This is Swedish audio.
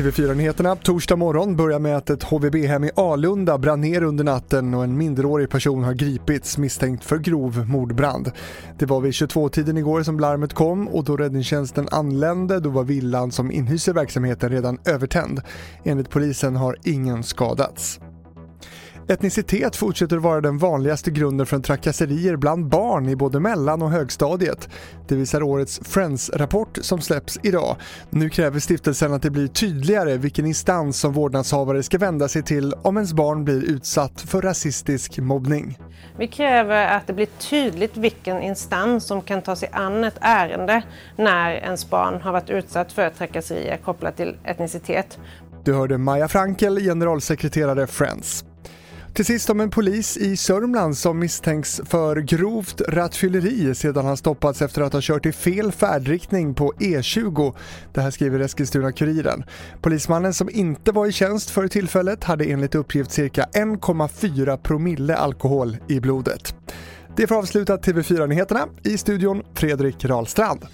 TV4-nyheterna torsdag morgon börjar med att ett HVB-hem i Alunda brann ner under natten och en minderårig person har gripits misstänkt för grov mordbrand. Det var vid 22-tiden igår som larmet kom och då räddningstjänsten anlände då var villan som inhyser verksamheten redan övertänd. Enligt polisen har ingen skadats. Etnicitet fortsätter vara den vanligaste grunden för trakasserier bland barn i både mellan och högstadiet. Det visar årets Friends-rapport som släpps idag. Nu kräver stiftelsen att det blir tydligare vilken instans som vårdnadshavare ska vända sig till om ens barn blir utsatt för rasistisk mobbning. Vi kräver att det blir tydligt vilken instans som kan ta sig an ett ärende när ens barn har varit utsatt för trakasserier kopplat till etnicitet. Du hörde Maja Frankel, generalsekreterare Friends. Till sist om en polis i Sörmland som misstänks för grovt rattfylleri sedan han stoppats efter att ha kört i fel färdriktning på E20. Det här skriver Eskilstuna-Kuriren. Polismannen som inte var i tjänst för tillfället hade enligt uppgift cirka 1,4 promille alkohol i blodet. Det får avsluta TV4-nyheterna. I studion Fredrik Rahlstrand.